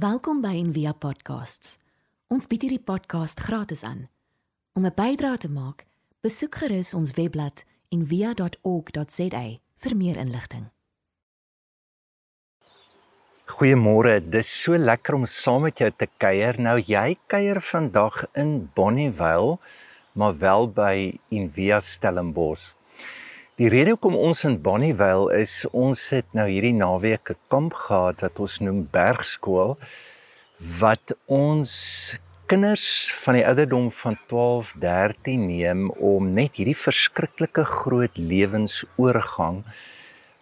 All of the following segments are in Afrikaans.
Welkom by Envia Podcasts. Ons bied hierdie podcast gratis aan. Om 'n bydrae te maak, besoek gerus ons webblad en via.org.za vir meer inligting. Goeiemôre, dis so lekker om saam met jou te kuier. Nou jy kuier vandag in Bonnievale, maar wel by Envia Stellenbosch. Die rede hoekom ons in Bonnievale is, ons het nou hierdie naweek 'n kamp gehad wat ons noem Bergskool wat ons kinders van die ouderdom van 12, 13 neem om net hierdie verskriklike groot lewensoorgang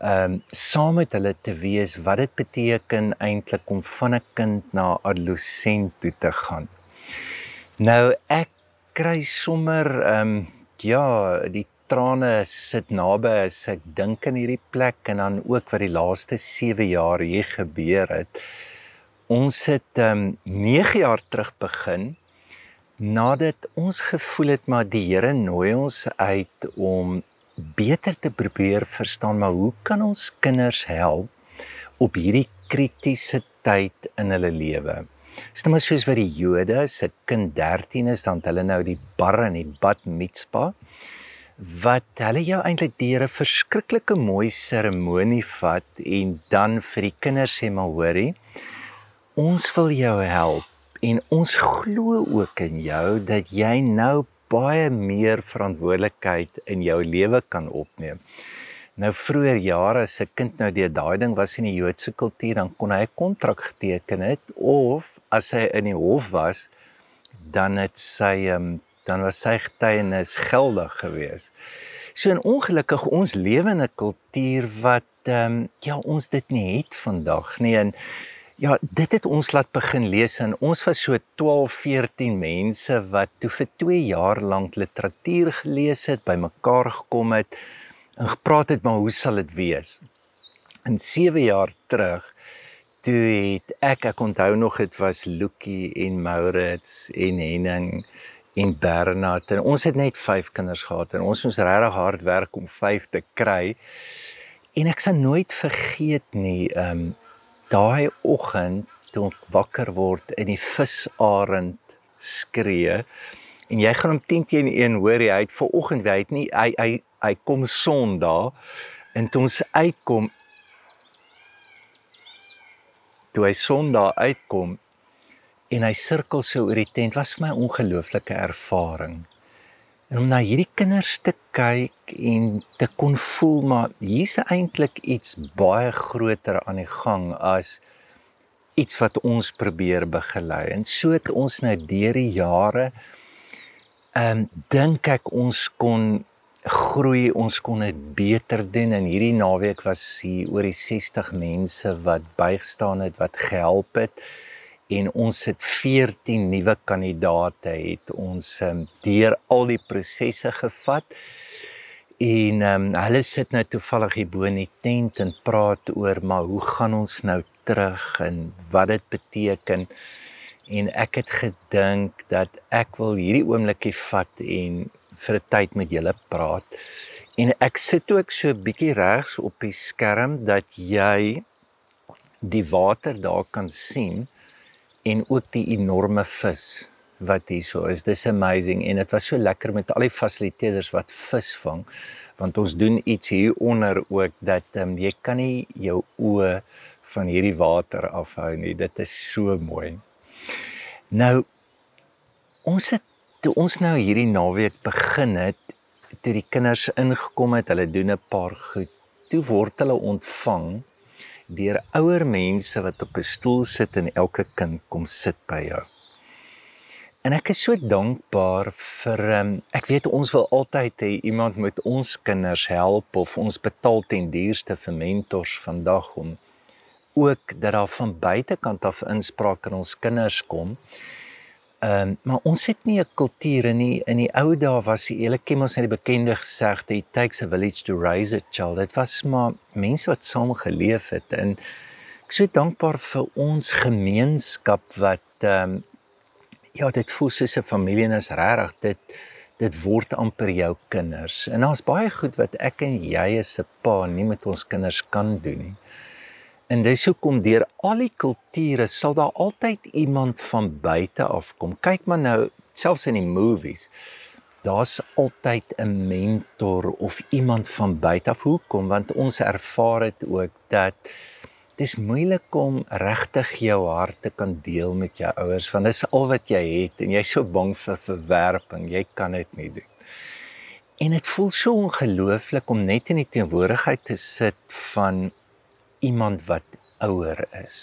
ehm um, saam met hulle te wees wat dit beteken eintlik om van 'n kind na adolescent toe te gaan. Nou ek kry sommer ehm um, ja, die trane sit naby as ek dink aan hierdie plek en dan ook wat die laaste 7 jaar hier gebeur het. Ons het um 9 jaar terug begin nadat ons gevoel het maar die Here nooi ons uit om beter te probeer verstaan maar hoe kan ons kinders help op hierdie kritiese tyd in hulle lewe. Dis net soos wat die Jode se kind 13 is dan hulle nou die bar en die bat mitzvah wat hulle jou eintlik deur 'n verskriklike mooi seremonie vat en dan vir die kinders sê maar hoorie ons wil jou help en ons glo ook in jou dat jy nou baie meer verantwoordelikheid in jou lewe kan opneem. Nou vroeër jare as 'n kind nou deur daai ding was in die Joodse kultuur dan kon hy 'n kontrak geteken het of as hy in die hof was dan het sy um, dan was sy getuienis geldig geweest. So en ongelukkig ons lewe in 'n kultuur wat ehm um, ja, ons dit nie het vandag nie en ja, dit het ons laat begin lees en ons was so 12, 14 mense wat toe vir 2 jaar lank literatuur gelees het, bymekaar gekom het en gepraat het maar hoe sal dit wees? In 7 jaar terug toe het ek ek onthou nog dit was Lucky en Maurits en Henning en Bernard en ons het net 5 kinders gehad en ons moes regtig hard werk om 5 te kry. En ek sal nooit vergeet nie, ehm um, daai oggend toe ek wakker word en die visarend skree en jy gaan hom 10 teen 1 hoor hy het ver oggend het nie hy hy hy kom Sondag en toe ons uitkom toe hy Sondag uitkom en hy sirkel so oor die tent was vir my 'n ongelooflike ervaring. En om na hierdie kinders te kyk en te kon voel maar hier's eintlik iets baie groter aan die gang as iets wat ons probeer begelei. En so het ons nou deur die jare ehm um, dink ek ons kon groei, ons kon dit beter doen en hierdie naweek was hier oor die 60 mense wat bygestaan het, wat gehelp het en ons het 14 nuwe kandidate het ons um, deur al die prosesse gevat. En um, hulle sit nou toevallig hier bo in die tent en praat oor maar hoe gaan ons nou terug en wat dit beteken? En ek het gedink dat ek wil hierdie oomblikie vat en vir 'n tyd met julle praat. En ek sit ook so 'n bietjie regs op die skerm dat jy die water daar kan sien en ook die enorme vis wat hier so is. Dis amazing en dit was so lekker met al die fasiliteerders wat vis vang want ons doen iets hier onder ook dat um, jy kan nie jou oë van hierdie water afhou nie. Dit is so mooi. Nou ons het toe ons nou hierdie naweek begin het, toe die kinders ingekom het, hulle doen 'n paar goed. Toe word hulle ontvang deur ouer mense wat op 'n stoel sit en elke kind kom sit by jou. En ek is so dankbaar vir um, ek weet ons wil altyd hê iemand moet ons kinders help of ons betaal ten duurste vir mentors vandag om ook dat daar van buitekant af inspraak in ons kinders kom. Ehm um, maar ons het nie 'n kultuur in die in die ou dae was die hele ken ons net die bekende gesegde it takes a village to raise a child. Dit was maar mense wat saam geleef het en ek so dankbaar vir ons gemeenskap wat ehm um, ja, dit voel soos 'n familie en is regtig dit dit word amper jou kinders. En daar's baie goed wat ek en jy as 'n pa nie met ons kinders kan doen nie. En dis hoekom deur al die kulture sal daar altyd iemand van buite af kom. Kyk maar nou, selfs in die movies. Daar's altyd 'n mentor of iemand van buite af. Hoekom? Want ons ervaar dit ook dat dis moeilik om regtig jou hart te kan deel met jou ouers want dis al wat jy het en jy's so bang vir verwerping. Jy kan dit nie doen. En dit voel so ongelooflik om net in die teenwoordigheid te sit van iemand wat ouer is.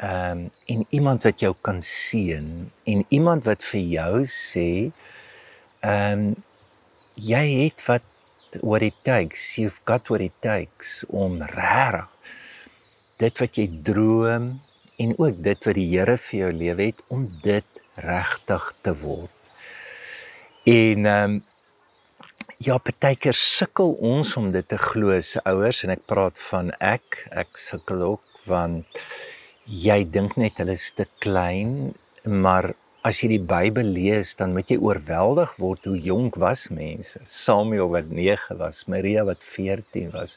Ehm um, en iemand wat jou kan sien en iemand wat vir jou sê ehm um, jy het wat what it takes you've got what it takes om reg dit wat jy droom en ook dit wat die Here vir jou lewe het om dit regtig te word. En ehm um, ja, partykeer sukkel ons om dit te glo as ouers en ek praat van ek, ek sukkel ook want jy dink net hulle is te klein, maar as jy die Bybel lees, dan moet jy oorweldig word hoe jonk was mense. Samuel wat 9 was, Maria wat 14 was.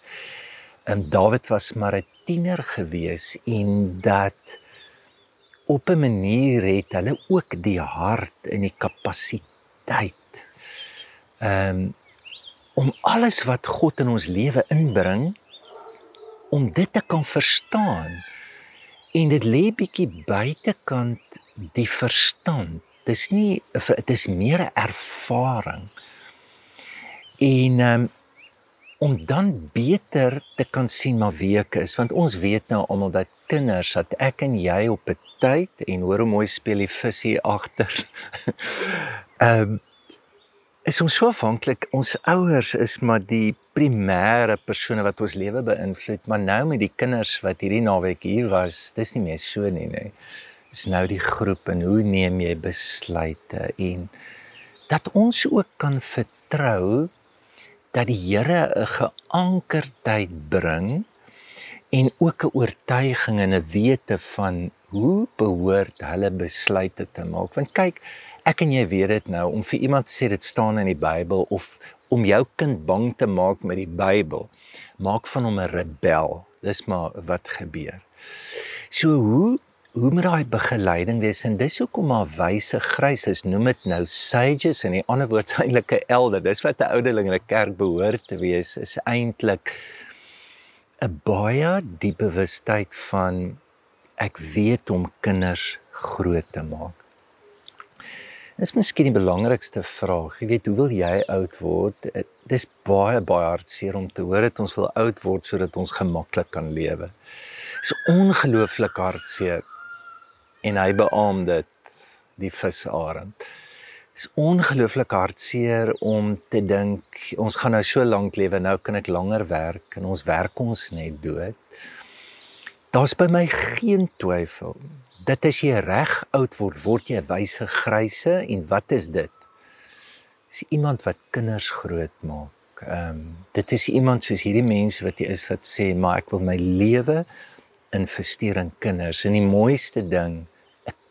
En Dawid was maar 'n tiener gewees en dat op 'n manier het hulle ook die hart en die kapasiteit um, om alles wat God in ons lewe inbring om dit te kan verstaan en dit lê bietjie buitekant die verstand dis nie dit is meer 'n ervaring en um, om dan beter te kan sien maar wie ek is want ons weet nou almal dat kinders dat ek en jy op 'n tyd en hoor hoe mooi speel die visie agter. Ehm um, is ons so afhanklik ons ouers is maar die primêre persone wat ons lewe beïnvloed maar nou met die kinders wat hierdie naweek hier was dis nie meer so nie nê. Dis nou die groep en hoe neem jy besluite en dat ons ook kan vertrou dat die Here 'n geankerdheid bring en ook 'n oortuiging en 'n wete van hoe behoort hulle besluite te maak. Want kyk, ek en jy weet dit nou om vir iemand sê dit staan in die Bybel of om jou kind bang te maak met die Bybel, maak van hom 'n rebel. Dis maar wat gebeur. So hoe hoe moet daai begeleiding wees en dis hoekom maar wyse grys is noem dit nou sages en die ander woord is eintlik 'n elder dis wat 'n ouderling in 'n kerk behoort te wees is eintlik 'n baie diep bewustheid van ek weet om kinders groot te maak Dis miskien die belangrikste vraag. Jy weet, hoe wil jy oud word? Dis baie baie hartseer om te hoor dat ons wil oud word sodat ons gemaklik kan lewe. Dis ongelooflik hartseer en hy beamoed dit die visarend. Is ongelooflik hartseer om te dink ons gaan nou so lank lewe, nou kan ek langer werk en ons werk ons net dood. Daar's by my geen twyfel. Dit as jy reg oud word, word jy 'n wyse gryse en wat is dit? Is iemand wat kinders groot maak. Ehm um, dit is iemand soos hierdie mense wat jy is wat sê maar ek wil my lewe investeer in kinders en die mooiste ding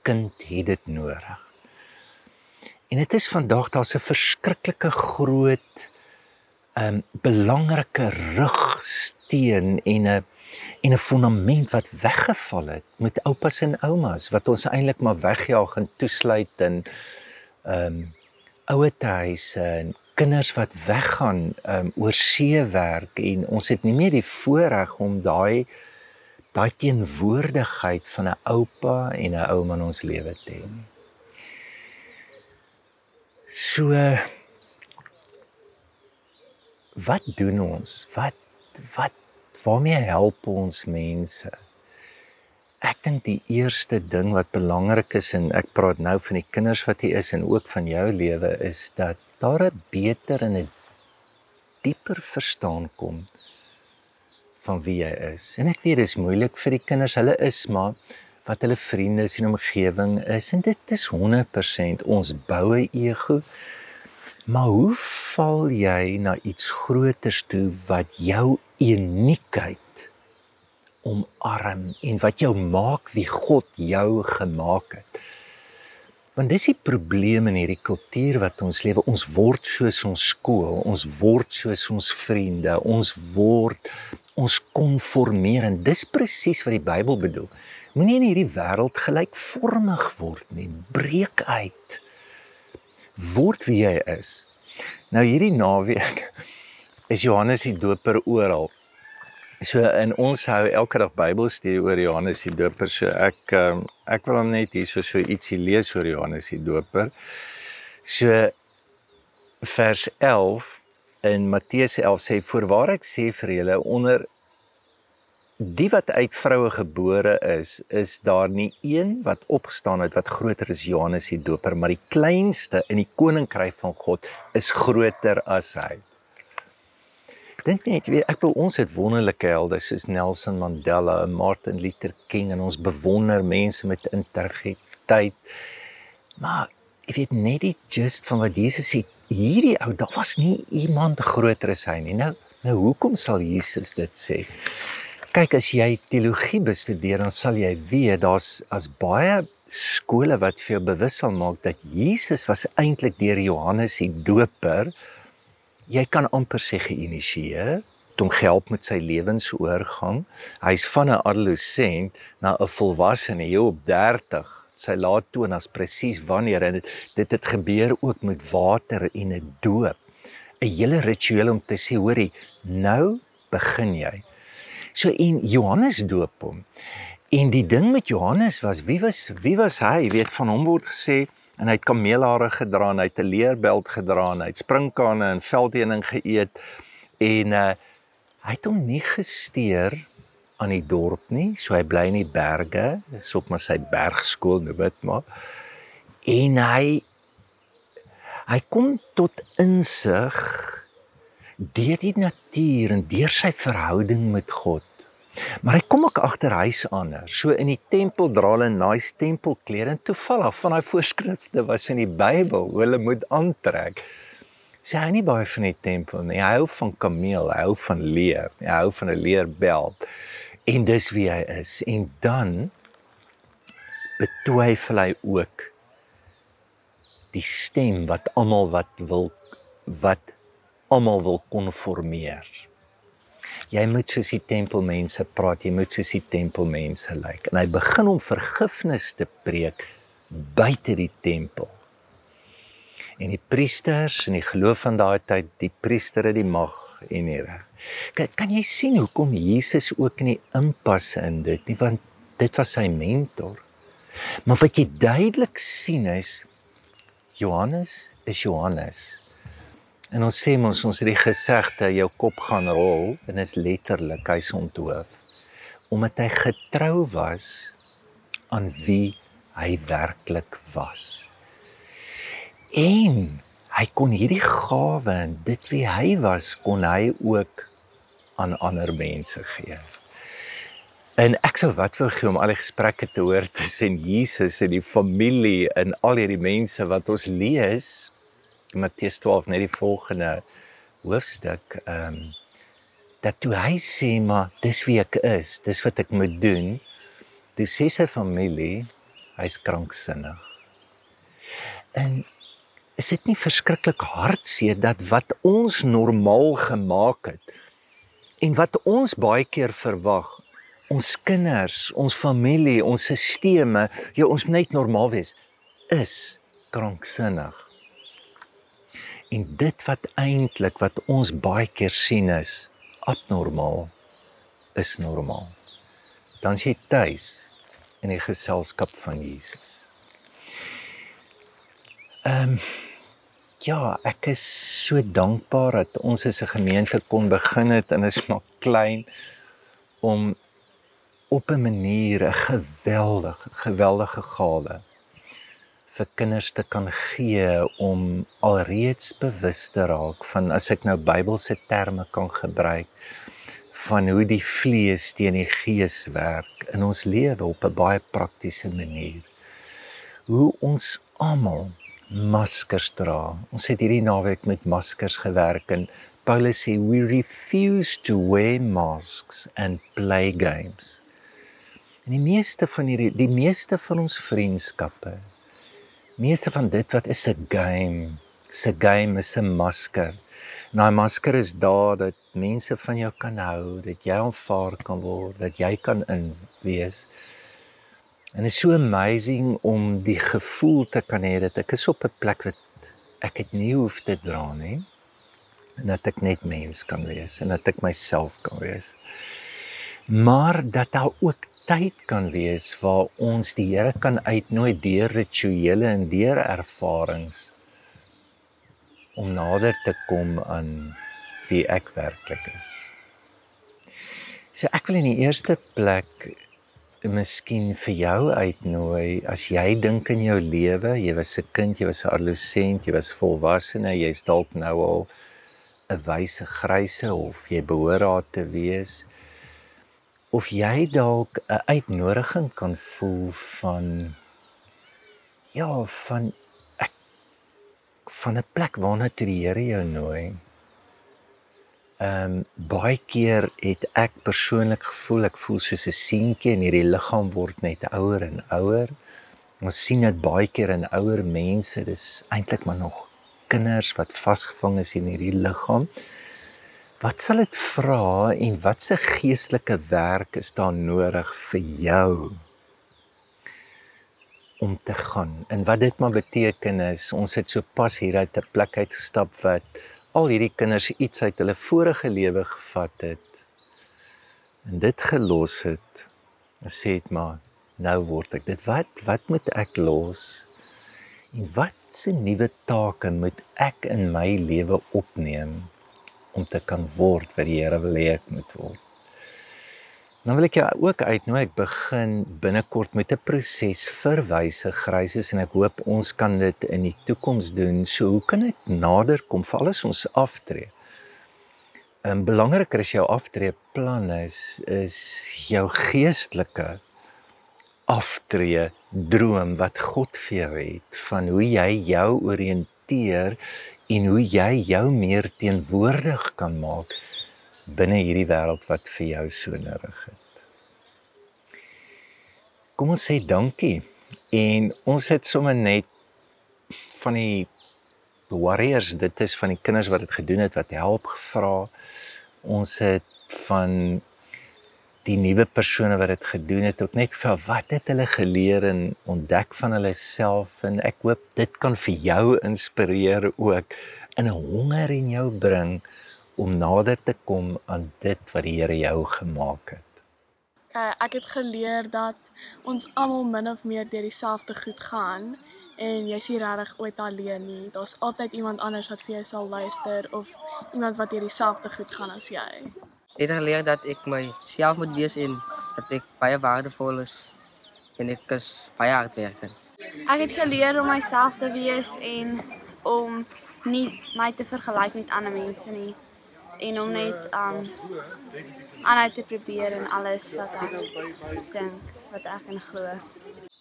kind het dit nodig. En dit is vandag daar's 'n verskriklike groot ehm um, belangrike rugsteen en 'n en 'n fondament wat weggeval het met oupas en oumas wat ons eintlik maar wegjaag en toesluit in ehm um, ouer huise en kinders wat weggaan ehm um, oor see werk en ons het nie meer die voorreg om daai daai teenwoordigheid van 'n oupa en 'n ouma in ons lewe te hê. So wat doen ons? Wat wat waarmee help ons mense? Ek dink die eerste ding wat belangrik is en ek praat nou van die kinders wat hier is en ook van jou lewe is dat daar 'n beter en 'n dieper verstaan kom van wie jy is. En ek weet dis moeilik vir die kinders. Hulle is maar wat hulle vriende sien omgewing is en dit is 100% ons boue ego. Maar hoe val jy na iets groters toe wat jou uniekheid omarm en wat jou maak wie God jou gemaak het? Want dis die probleem in hierdie kultuur wat ons lewe. Ons word soos ons skool, ons word soos ons vriende, ons word ons konformeer en dis presies wat die Bybel bedoel. Moenie in hierdie wêreld gelykvormig word nie. Breek uit. Word wie jy is. Nou hierdie naweek is Johannes die Doper oral. So in ons hou elke dag Bybelstudie oor Johannes die Doper. So ek um, ek wil hom net hier so so ietsie lees oor Johannes die Doper. So vers 11 in Matteus 11 sê voorwaar ek sê vir julle onder die wat uit vroue gebore is, is daar nie een wat opgestaan het wat groter is Johannes die Doper, maar die kleinste in die koninkryk van God is groter as hy. Dink net, weet ek bedoel ons het wonderlike helde soos Nelson Mandela Martin Luther King en ons bewonder mense met integriteit. Maar ek weet net die just van wat Jesus sê, hierdie ou, daar was nie iemand groter as hy nie. Nou, nou hoekom sal Jesus dit sê? Kyk as jy teologie bestudeer dan sal jy weet daar's as baie skole wat vir jou bewus sal maak dat Jesus was eintlik deur Johannes die Doper jy kan amper sê geïnisieer om help met sy lewensoorgang. Hy's van 'n adolescent na 'n volwassene hier op 30. Sy laat toon as presies wanneer en dit het gebeur ook met water en 'n doop. 'n Hele ritueel om te sê, hoorie, nou begin jy. So en Johannes doop hom. En die ding met Johannes was wie was wie was hy? Jy weet van hom word gesê en hy het kameelhare gedra en hy het 'n leerbeld gedra en hy het sprinkane en veldheuning geëet en uh, hy het hom nie gesteer aan die dorp nie. So hy bly in die berge, dis op maar sy bergskool, nou weet maar. En hy hy kom tot insig deur die natuur en deur sy verhouding met God. Maar hy kom ook agter huis aan. So in die tempel dra hulle nice tempelklere en toevallig van daai voorskrifte was in die Bybel hoe hulle moet aantrek. Sy hou nie baie van die tempel nie. Hy hou van kameel, hy hou van leer, hy hou van 'n leerbeld. En dis wie hy is. En dan betwyfel hy ook die stem wat almal wat wil wat almal wil konformeer. Jy moet soos die tempelmense praat, jy moet soos die tempelmense lyk. Like. En hy begin om vergifnis te preek buite die tempel. En die priesters en die geloof van daai tyd, die priester het die mag en die reg. Kan, kan jy sien hoekom Jesus ook in die inpas in dit nie want dit was sy mentor. Maar wat jy duidelik sien is Johannes is Johannes. En ons sê mos ons het die gesegde jou kop gaan rol en is letterlik hy's onthoof omdat hy getrou was aan wie hy werklik was. En hy kon hierdie gawe en dit wie hy was kon hy ook aan ander mense gee. En ek sou wat wou gee om al die gesprekke te hoor tussen Jesus en die familie en al hierdie mense wat ons lees Matteus 12 net die volgende hoofstuk ehm um, dat toe hy sê maar dis wie ek is, dis wat ek moet doen. Dis sê sy familie, hy's kranksinnig. En is dit nie verskriklik hartseer dat wat ons normaal gemaak het en wat ons baie keer verwag, ons kinders, ons familie, ons sisteme, jy ons moet net normaal wees, is kranksinnig. En dit wat eintlik wat ons baie keer sien is abnormaal is normaal. Dan sê tuis in die geselskap van Jesus. Ehm um, ja, ek is so dankbaar dat ons as 'n gemeente kon begin het en is maar klein om op 'n manier 'n geweldige geweldige gawe vir kinders te kan gee om alreeds bewus te raak van as ek nou Bybelse terme kan gebruik van hoe die vlees teen die gees werk in ons lewe op 'n baie praktiese manier. Hoe ons almal maskers dra. Ons het hierdie naweek met maskers gewerk en Paulus sê we refuse to wear masks and play games. En die meeste van hierdie die meeste van ons vriendskappe meeste van dit wat is 'n game, 'n game is 'n masker. Nou 'n masker is daar dat mense van jou kan hou, dat jy aanvaar kan word, dat jy kan in wees. En is so amazing om die gevoel te kan hê dat ek is op 'n plek wat ek dit nie hoef te dra nie. En dat ek net mens kan wees en dat ek myself kan wees. Maar dat daar ook tyd kan wees waar ons die Here kan uitnooi deur rituele en deur ervarings om nader te kom aan wie ek werklik is. So ek wil in die eerste plek miskien vir jou uitnooi as jy dink in jou lewe, jy was 'n kind, jy was 'n adolescent, jy was volwassene, jy's dalk nou al 'n wyse gryse of jy behoort daar te wees of jy dalk 'n uitnodiging kan voel van ja, van van 'n plek waarna toe die Here jou nooi. Ehm um, baie keer het ek persoonlik gevoel ek voel soos 'n seentjie en hierdie liggaam word net ouer en ouer. Ons sien dit baie keer in ouer mense. Dis eintlik maar nog kinders wat vasgevang is in hierdie liggaam. Wat sal dit vra en watse geestelike werk is daar nodig vir jou om te gaan. En wat dit maar beteken is ons het so pas hier uit 'n plek uit gestap wat al hierdie kinders iets uit hulle vorige lewe gevat het en dit gelos het. En sê dit maar nou word ek dit wat wat moet ek los? En wat se nuwe take moet ek in my lewe opneem om te kan word wat die Here wil hê ek moet word? Dan wil ek jou ook uitnooi. Ek begin binnekort met 'n proses vir wyse gryses en ek hoop ons kan dit in die toekoms doen. So hoe kan ek nader kom vir alles ons aftree? En belangriker is jou aftree plan is is jou geestelike aftree droom wat God vir jou het van hoe jy jou oriënteer en hoe jy jou meer teenwoordig kan maak binne hierdie wêreld wat vir jou so nodig het. Kom ons sê dankie. En ons het sommer net van die warriors, dit is van die kinders wat dit gedoen het wat help gevra. Ons het van die nuwe persone wat dit gedoen het ook net vir wat het hulle geleer en ontdek van hulle self en ek hoop dit kan vir jou inspireer ook in 'n honger in jou bring om nader te kom aan dit wat die Here jou gemaak het. Uh, ek het geleer dat ons almal min of meer deur dieselfde goed gaan en jy's nie regtig ooit alleen nie. Daar's altyd iemand anders wat vir jou sal luister of iemand wat deur dieselfde goed gaan as jy. Ek het geleer dat ek myself moet wees en dat ek baie waardevol is en ek is baie hardwerkend. Ek het geleer om myself te wees en om nie my te vergelyk met ander mense nie en om net um aanhou te probeer en alles wat ek dink wat ek in glo.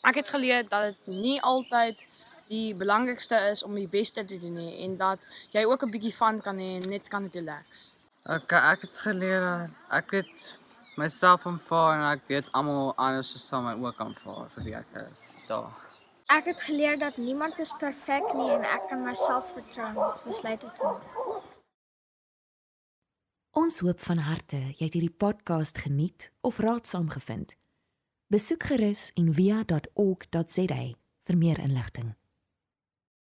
Ek het geleer dat dit nie altyd die belangrikste is om die beste te doen nie en dat jy ook 'n bietjie van kan hê en net kan relax. Ek ek het geleer ek het myself aanvaar en ek weet almal anders sal my ook aanvaar vir wie ek is. Daar. Ek het geleer dat niemand is perfek nie en ek kan myself vertrou om besluite te maak. Ons hoop van harte jy het hierdie podcast geniet of raadsaam gevind. Besoek gerus en via.ok.za vir meer inligting.